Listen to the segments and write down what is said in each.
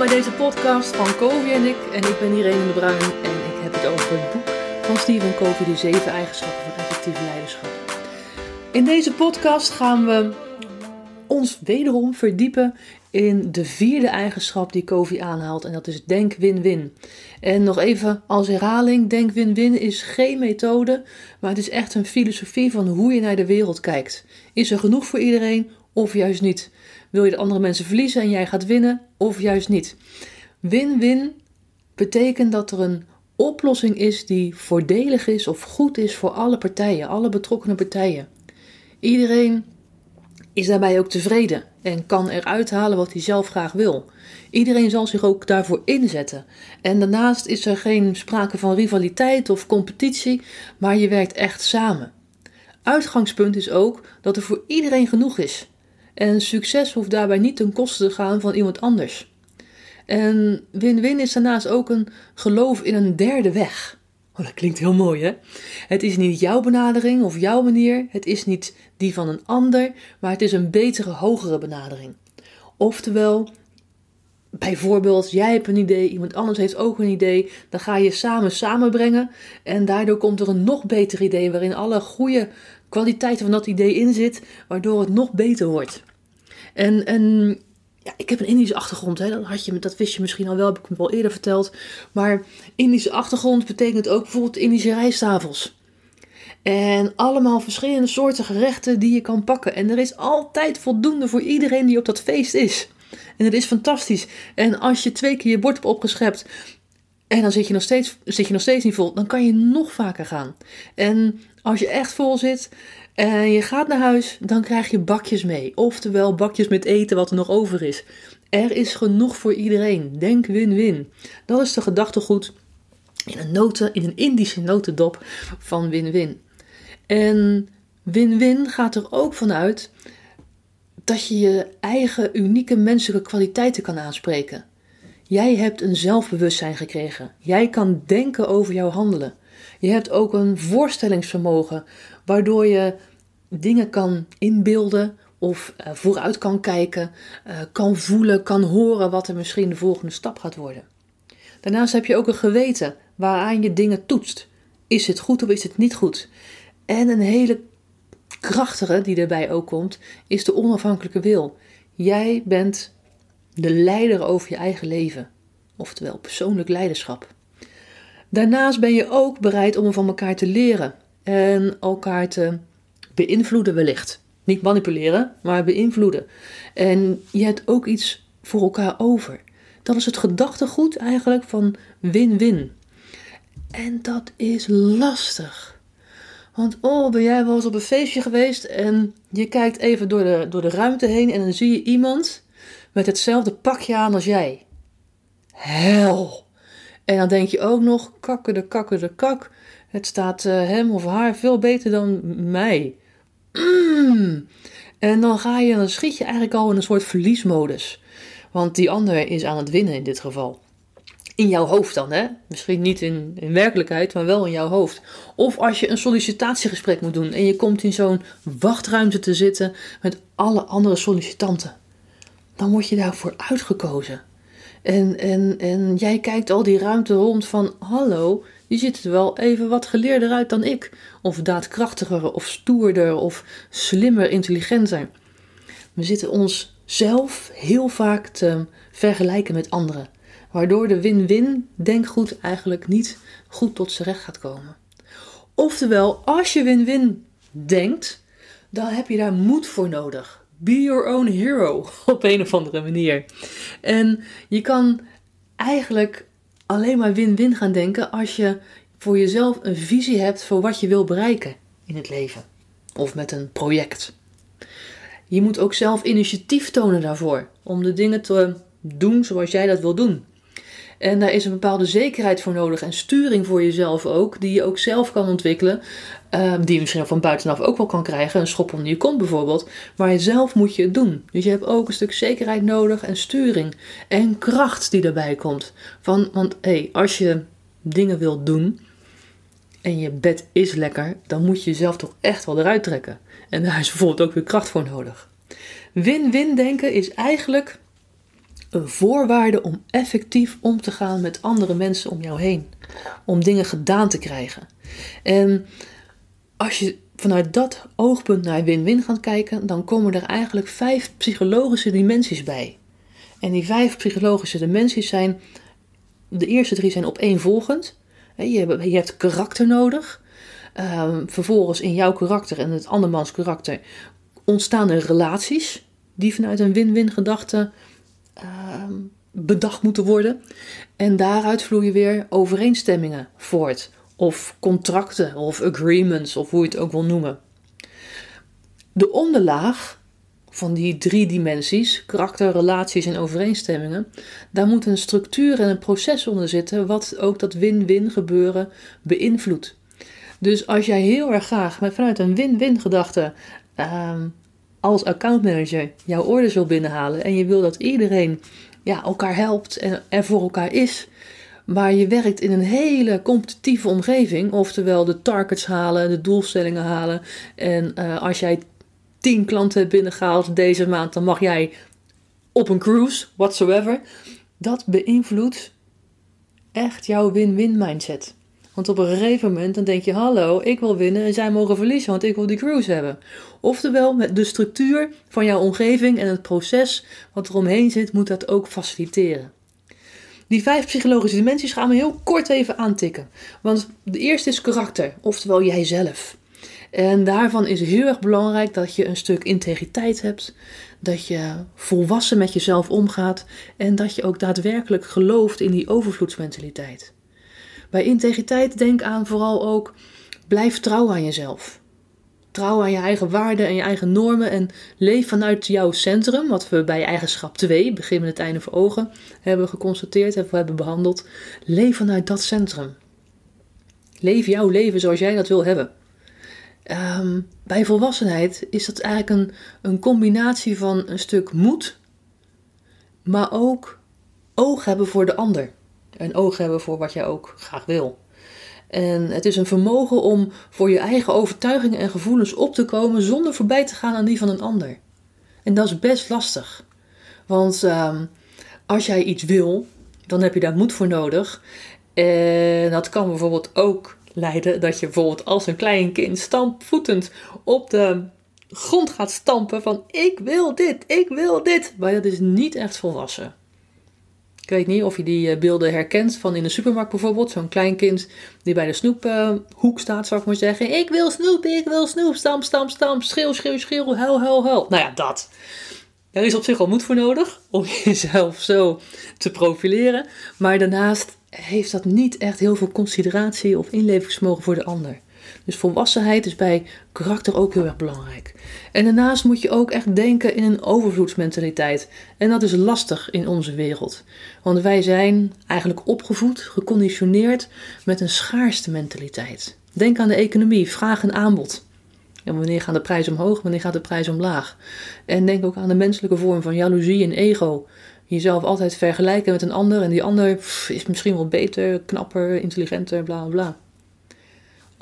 bij deze podcast van Covey en ik. En ik ben Irene de Bruin en ik heb het over het boek van Stephen Covey, De Zeven Eigenschappen van Effectief Leiderschap. In deze podcast gaan we ons wederom verdiepen in de vierde eigenschap die Covey aanhaalt en dat is denk win-win. En nog even als herhaling, denk win-win is geen methode, maar het is echt een filosofie van hoe je naar de wereld kijkt. Is er genoeg voor iedereen of juist niet? Wil je de andere mensen verliezen en jij gaat winnen of juist niet? Win-win betekent dat er een oplossing is die voordelig is of goed is voor alle partijen, alle betrokkenen partijen. Iedereen is daarbij ook tevreden en kan eruit halen wat hij zelf graag wil. Iedereen zal zich ook daarvoor inzetten. En daarnaast is er geen sprake van rivaliteit of competitie, maar je werkt echt samen. Uitgangspunt is ook dat er voor iedereen genoeg is. En succes hoeft daarbij niet ten koste te gaan van iemand anders. En win-win is daarnaast ook een geloof in een derde weg. Oh, dat klinkt heel mooi, hè? Het is niet jouw benadering of jouw manier, het is niet die van een ander, maar het is een betere, hogere benadering. Oftewel, bijvoorbeeld, jij hebt een idee, iemand anders heeft ook een idee, dan ga je samen samenbrengen en daardoor komt er een nog beter idee waarin alle goede kwaliteiten van dat idee in zit, waardoor het nog beter wordt. En, en ja, ik heb een Indische achtergrond, hè? Dat, had je, dat wist je misschien al wel, heb ik me al eerder verteld. Maar Indische achtergrond betekent ook bijvoorbeeld Indische rijsttafels. En allemaal verschillende soorten gerechten die je kan pakken. En er is altijd voldoende voor iedereen die op dat feest is. En het is fantastisch. En als je twee keer je bord hebt opgeschept en dan zit je nog steeds, zit je nog steeds niet vol, dan kan je nog vaker gaan. En als je echt vol zit, en je gaat naar huis, dan krijg je bakjes mee. Oftewel bakjes met eten wat er nog over is. Er is genoeg voor iedereen. Denk win-win. Dat is de gedachtegoed in een, noten, in een Indische notendop van win-win. En win-win gaat er ook vanuit dat je je eigen unieke menselijke kwaliteiten kan aanspreken. Jij hebt een zelfbewustzijn gekregen. Jij kan denken over jouw handelen. Je hebt ook een voorstellingsvermogen, waardoor je dingen kan inbeelden of uh, vooruit kan kijken, uh, kan voelen, kan horen wat er misschien de volgende stap gaat worden. Daarnaast heb je ook een geweten waaraan je dingen toetst. Is het goed of is het niet goed? En een hele krachtige die erbij ook komt, is de onafhankelijke wil. Jij bent de leider over je eigen leven, oftewel persoonlijk leiderschap. Daarnaast ben je ook bereid om van elkaar te leren en elkaar te beïnvloeden wellicht. Niet manipuleren, maar beïnvloeden. En je hebt ook iets voor elkaar over. Dat is het gedachtegoed eigenlijk van win-win. En dat is lastig. Want oh, ben jij wel eens op een feestje geweest en je kijkt even door de, door de ruimte heen en dan zie je iemand met hetzelfde pakje aan als jij. Hel! En dan denk je ook nog, kakken de kakken de kak. Het staat uh, hem of haar veel beter dan mij. Mm. En dan ga je, dan schiet je eigenlijk al in een soort verliesmodus. Want die ander is aan het winnen in dit geval. In jouw hoofd dan, hè? Misschien niet in, in werkelijkheid, maar wel in jouw hoofd. Of als je een sollicitatiegesprek moet doen en je komt in zo'n wachtruimte te zitten met alle andere sollicitanten. Dan word je daarvoor uitgekozen. En, en, en jij kijkt al die ruimte rond van: hallo, je ziet er wel even wat geleerder uit dan ik. Of daadkrachtiger, of stoerder, of slimmer, intelligenter. We zitten onszelf heel vaak te vergelijken met anderen. Waardoor de win-win denkgoed eigenlijk niet goed tot z'n recht gaat komen. Oftewel, als je win-win denkt, dan heb je daar moed voor nodig. Be your own hero op een of andere manier. En je kan eigenlijk alleen maar win-win gaan denken als je voor jezelf een visie hebt voor wat je wil bereiken in het leven of met een project. Je moet ook zelf initiatief tonen daarvoor om de dingen te doen zoals jij dat wil doen. En daar is een bepaalde zekerheid voor nodig en sturing voor jezelf ook, die je ook zelf kan ontwikkelen. Ehm, die je misschien van buitenaf ook wel kan krijgen, een schop onder je kont bijvoorbeeld. Maar zelf moet je het doen. Dus je hebt ook een stuk zekerheid nodig en sturing. En kracht die erbij komt. Van, want hey, als je dingen wilt doen en je bed is lekker, dan moet je jezelf toch echt wel eruit trekken. En daar is bijvoorbeeld ook weer kracht voor nodig. Win-win denken is eigenlijk een voorwaarde om effectief om te gaan met andere mensen om jou heen. Om dingen gedaan te krijgen. En als je vanuit dat oogpunt naar win-win gaat kijken, dan komen er eigenlijk vijf psychologische dimensies bij. En die vijf psychologische dimensies zijn, de eerste drie zijn opeenvolgend. Je hebt karakter nodig. Ehm, vervolgens in jouw karakter en het andermans karakter ontstaan er relaties die vanuit een win-win gedachte ehm, bedacht moeten worden. En daaruit vloeien weer overeenstemmingen voort. Of contracten of agreements of hoe je het ook wil noemen. De onderlaag van die drie dimensies, karakter, relaties en overeenstemmingen, daar moet een structuur en een proces onder zitten wat ook dat win-win gebeuren beïnvloedt. Dus als jij heel erg graag met vanuit een win-win gedachte uh, als accountmanager jouw orders wil binnenhalen en je wil dat iedereen ja, elkaar helpt en er voor elkaar is, maar je werkt in een hele competitieve omgeving, oftewel de targets halen, de doelstellingen halen. En uh, als jij 10 klanten hebt binnengehaald deze maand, dan mag jij op een cruise, whatsoever. Dat beïnvloedt echt jouw win-win mindset. Want op een gegeven moment dan denk je: hallo, ik wil winnen en zij mogen verliezen, want ik wil die cruise hebben. Oftewel, met de structuur van jouw omgeving en het proces wat er omheen zit, moet dat ook faciliteren. Die vijf psychologische dimensies gaan we heel kort even aantikken. Want de eerste is karakter, oftewel jijzelf. En daarvan is heel erg belangrijk dat je een stuk integriteit hebt, dat je volwassen met jezelf omgaat en dat je ook daadwerkelijk gelooft in die overvloedsmentaliteit. Bij integriteit denk aan vooral ook blijf trouw aan jezelf. Trouw aan je eigen waarden en je eigen normen en leef vanuit jouw centrum, wat we bij eigenschap 2, begin met het einde voor ogen, hebben geconstateerd, hebben, hebben behandeld. Leef vanuit dat centrum. Leef jouw leven zoals jij dat wil hebben. Um, bij volwassenheid is dat eigenlijk een, een combinatie van een stuk moed, maar ook oog hebben voor de ander. En oog hebben voor wat jij ook graag wil. En het is een vermogen om voor je eigen overtuigingen en gevoelens op te komen zonder voorbij te gaan aan die van een ander. En dat is best lastig. Want um, als jij iets wil, dan heb je daar moed voor nodig. En dat kan bijvoorbeeld ook leiden dat je bijvoorbeeld als een klein kind stampvoetend op de grond gaat stampen van ik wil dit, ik wil dit. Maar dat is niet echt volwassen. Ik weet niet of je die eh, beelden herkent van in de supermarkt bijvoorbeeld. Zo'n klein kind die bij de snoephoek staat, zou ik maar zeggen. Ik wil snoep, ik wil snoep, stamp, stamp, stamp, schreeuw, schreeuw, schreeuw, huil, huil, huil. Nou ja, dat. Daar is op zich al moed voor nodig om jezelf zo te profileren. Maar daarnaast heeft dat niet echt heel veel consideratie of inlevingsvermogen voor de ander. Dus volwassenheid is bij karakter ook heel erg belangrijk. En daarnaast moet je ook echt denken in een overvloedsmentaliteit. En dat is lastig in onze wereld. Want wij zijn eigenlijk opgevoed, geconditioneerd met een schaarste mentaliteit. Denk aan de economie, vraag en aanbod. En wanneer gaan de prijzen omhoog, wanneer gaat de prijs omlaag? En denk ook aan de menselijke vorm van jaloezie en ego. Jezelf altijd vergelijken met een ander en die ander is misschien wel beter, knapper, intelligenter, bla bla.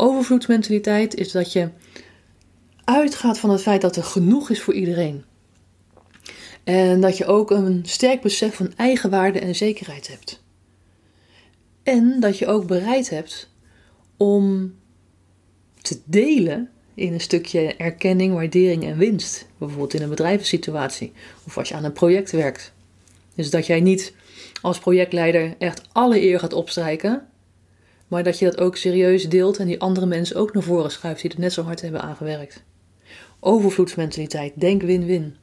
Overvloedsmentaliteit is dat je uitgaat van het feit dat er genoeg is voor iedereen. En dat je ook een sterk besef van eigenwaarde en zekerheid hebt. En dat je ook bereid hebt om te delen in een stukje erkenning, waardering en winst. Bijvoorbeeld in een bedrijvensituatie of als je aan een project werkt. Dus dat jij niet als projectleider echt alle eer gaat opstrijken, maar dat je dat ook serieus deelt en die andere mensen ook naar voren schuift die er net zo hard hebben aangewerkt. Overvloedsmentaliteit, denk win-win.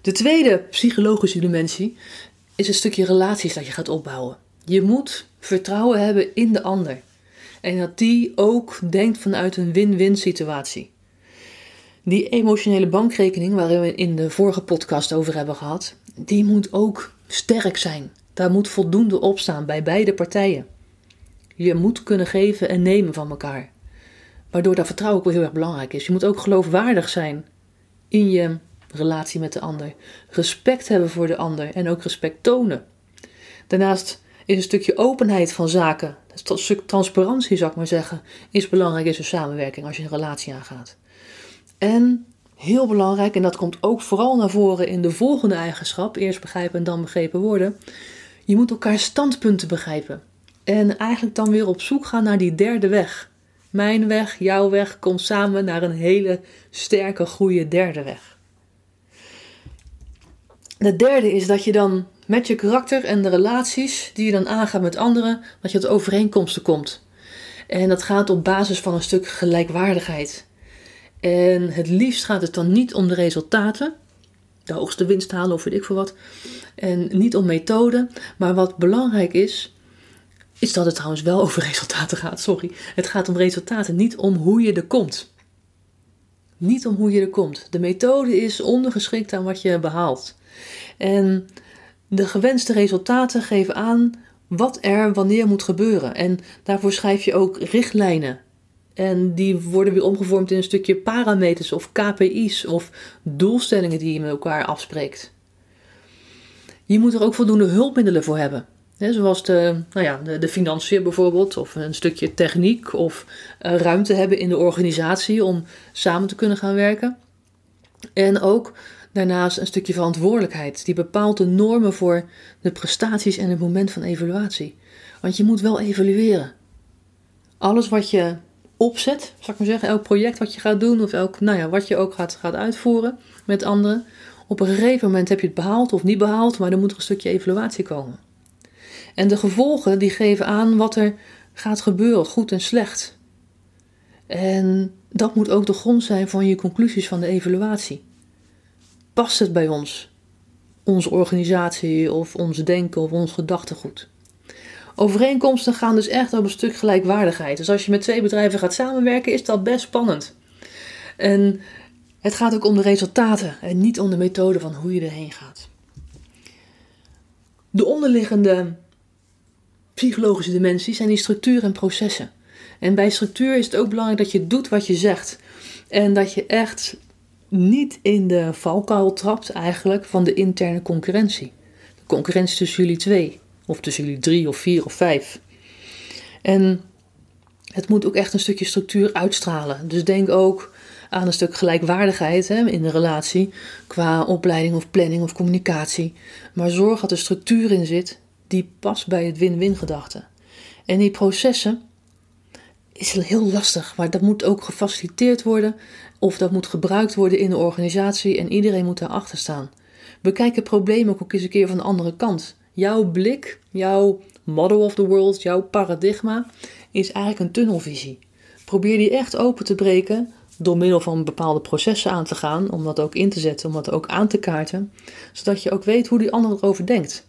De tweede psychologische dimensie is een stukje relaties dat je gaat opbouwen. Je moet vertrouwen hebben in de ander. En dat die ook denkt vanuit een win-win situatie. Die emotionele bankrekening, waar we in de vorige podcast over hebben gehad, die moet ook sterk zijn. Daar moet voldoende op staan bij beide partijen. Je moet kunnen geven en nemen van elkaar. Waardoor dat vertrouwen ook wel heel erg belangrijk is. Je moet ook geloofwaardig zijn in je relatie met de ander. Respect hebben voor de ander en ook respect tonen. Daarnaast is een stukje openheid van zaken, een stuk transparantie zou ik maar zeggen, is belangrijk in zo'n samenwerking als je een relatie aangaat. En heel belangrijk, en dat komt ook vooral naar voren in de volgende eigenschap: eerst begrijpen en dan begrepen worden. Je moet elkaar standpunten begrijpen. En eigenlijk dan weer op zoek gaan naar die derde weg. Mijn weg, jouw weg, komt samen naar een hele sterke, goede derde weg. De derde is dat je dan met je karakter en de relaties die je dan aangaat met anderen, dat je tot overeenkomsten komt. En dat gaat op basis van een stuk gelijkwaardigheid. En het liefst gaat het dan niet om de resultaten, de hoogste winst halen of weet ik veel wat. En niet om methode, maar wat belangrijk is, is dat het trouwens wel over resultaten gaat. Sorry. Het gaat om resultaten, niet om hoe je er komt. Niet om hoe je er komt. De methode is ondergeschikt aan wat je behaalt. En de gewenste resultaten geven aan wat er wanneer moet gebeuren. En daarvoor schrijf je ook richtlijnen. En die worden weer omgevormd in een stukje parameters of KPI's of doelstellingen die je met elkaar afspreekt. Je moet er ook voldoende hulpmiddelen voor hebben. Zoals de, nou ja, de, de, financiën bijvoorbeeld, of een stukje techniek, of uh, ruimte hebben in de organisatie om samen te kunnen gaan werken. En ook daarnaast een stukje verantwoordelijkheid, die bepaalt de normen voor de prestaties en het moment van evaluatie. Want je moet wel evalueren. Alles wat je opzet, zal ik maar zeggen, elk project wat je gaat doen, of elk, nou ja, wat je ook gaat, gaat uitvoeren met anderen, op een gegeven moment heb je het behaald of niet behaald, maar dan moet er een stukje evaluatie komen. En de gevolgen die geven aan wat er gaat gebeuren, goed en slecht. En dat moet ook de grond zijn van je conclusies van de evaluatie. Past het bij ons? Onze organisatie of ons denken of ons gedachtegoed? Overeenkomsten gaan dus echt op een stuk gelijkwaardigheid. Dus als je met twee bedrijven gaat samenwerken, is dat best spannend. En het gaat ook om de resultaten en niet om de methode van hoe je erheen gaat. De onderliggende psychologische dimensies zijn die structuur en processen. En bij structuur is het ook belangrijk dat je doet wat je zegt. En dat je echt niet in de valkuil trapt eigenlijk van de interne concurrentie. De concurrentie tussen jullie twee. Of tussen jullie drie of vier of vijf. En het moet ook echt een stukje structuur uitstralen. Dus denk ook aan een stuk gelijkwaardigheid hè, in de relatie. Qua opleiding of planning of communicatie. Maar zorg dat er structuur in zit die past bij het win-win gedachte. En die processen is heel lastig, maar dat moet ook gefaciliteerd worden of dat moet gebruikt worden in de organisatie en iedereen moet daarachter staan. Bekijk het probleem ook eens een keer van de andere kant. Jouw blik, jouw model of the world, jouw paradigma is eigenlijk een tunnelvisie. Probeer die echt open te breken door middel van bepaalde processen aan te gaan, om dat ook in te zetten, om dat ook aan te kaarten, zodat je ook weet hoe die ander erover denkt.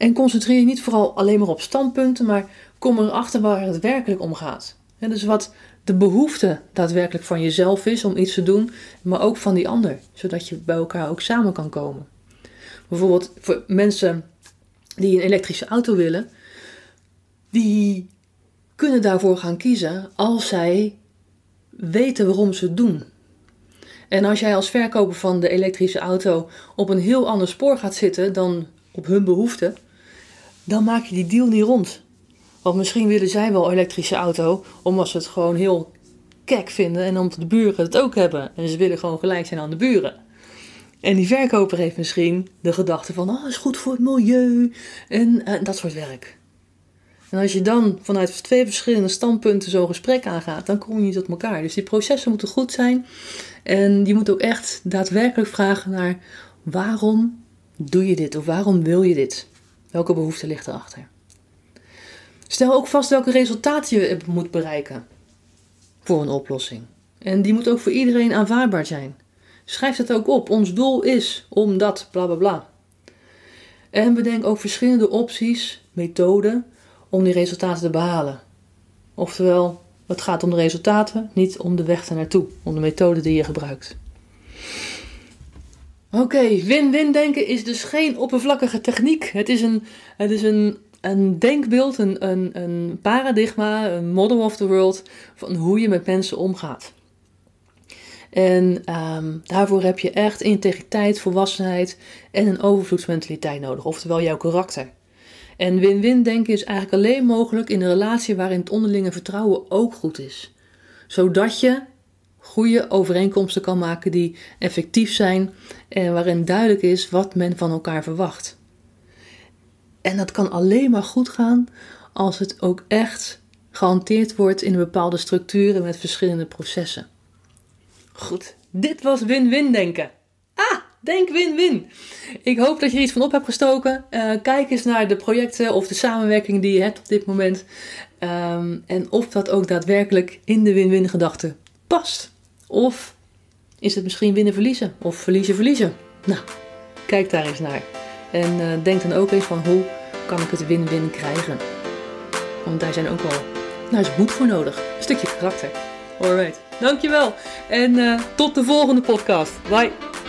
En concentreer je niet vooral alleen maar op standpunten, maar kom erachter waar het werkelijk om gaat. dus wat de behoefte daadwerkelijk van jezelf is om iets te doen, maar ook van die ander, zodat je bij elkaar ook samen kan komen. Bijvoorbeeld voor mensen die een elektrische auto willen, die kunnen daarvoor gaan kiezen als zij weten waarom ze het doen. En als jij als verkoper van de elektrische auto op een heel ander spoor gaat zitten dan op hun behoefte, dan maak je die deal niet rond. Want misschien willen zij wel een elektrische auto, omdat ze het gewoon heel kek vinden en omdat de buren het ook hebben. En ze willen gewoon gelijk zijn aan de buren. En die verkoper heeft misschien de gedachte van, oh, is goed voor het milieu en, en dat soort werk. En als je dan vanuit twee verschillende standpunten zo'n gesprek aangaat, dan kom je niet tot elkaar. Dus die processen moeten goed zijn. En je moet ook echt daadwerkelijk vragen naar waarom doe je dit of waarom wil je dit? Welke behoefte ligt erachter? Stel ook vast welke resultaten je moet bereiken voor een oplossing. En die moet ook voor iedereen aanvaardbaar zijn. Schrijf het ook op. Ons doel is om dat, bla bla bla. En bedenk ook verschillende opties, methoden om die resultaten te behalen. Oftewel, het gaat om de resultaten, niet om de weg ernaartoe, om de methode die je gebruikt. Oké, win-win denken is dus geen oppervlakkige techniek. Het is een, het is een, een denkbeeld, een, een, paradigma, een model of the world van hoe je met mensen omgaat. En ehm, daarvoor heb je echt integriteit, volwassenheid en een overvloedsmentaliteit nodig, oftewel jouw karakter. En win-win denken is eigenlijk alleen mogelijk in een relatie waarin het onderlinge vertrouwen ook goed is. Zodat je goede overeenkomsten kan maken die effectief zijn en waarin duidelijk is wat men van elkaar verwacht. En dat kan alleen maar goed gaan als het ook echt gehanteerd wordt in bepaalde structuren met verschillende processen. Goed, dit was win-win denken. Ah, denk win-win. Ik hoop dat je er iets van op hebt gestoken. Uh, kijk eens naar de projecten of de samenwerking die je hebt op dit moment. Um, en of dat ook daadwerkelijk in de win-win gedachte past. Of is het misschien winnen-verliezen of verliezen-verliezen? Nou, kijk daar eens naar. En uh, denk dan ook eens van hoe kan ik het win-win krijgen? Want daar zijn ook wel, nou is moed voor nodig. Een stukje karakter. Alright, dankjewel. En uh, tot de volgende podcast. Bye.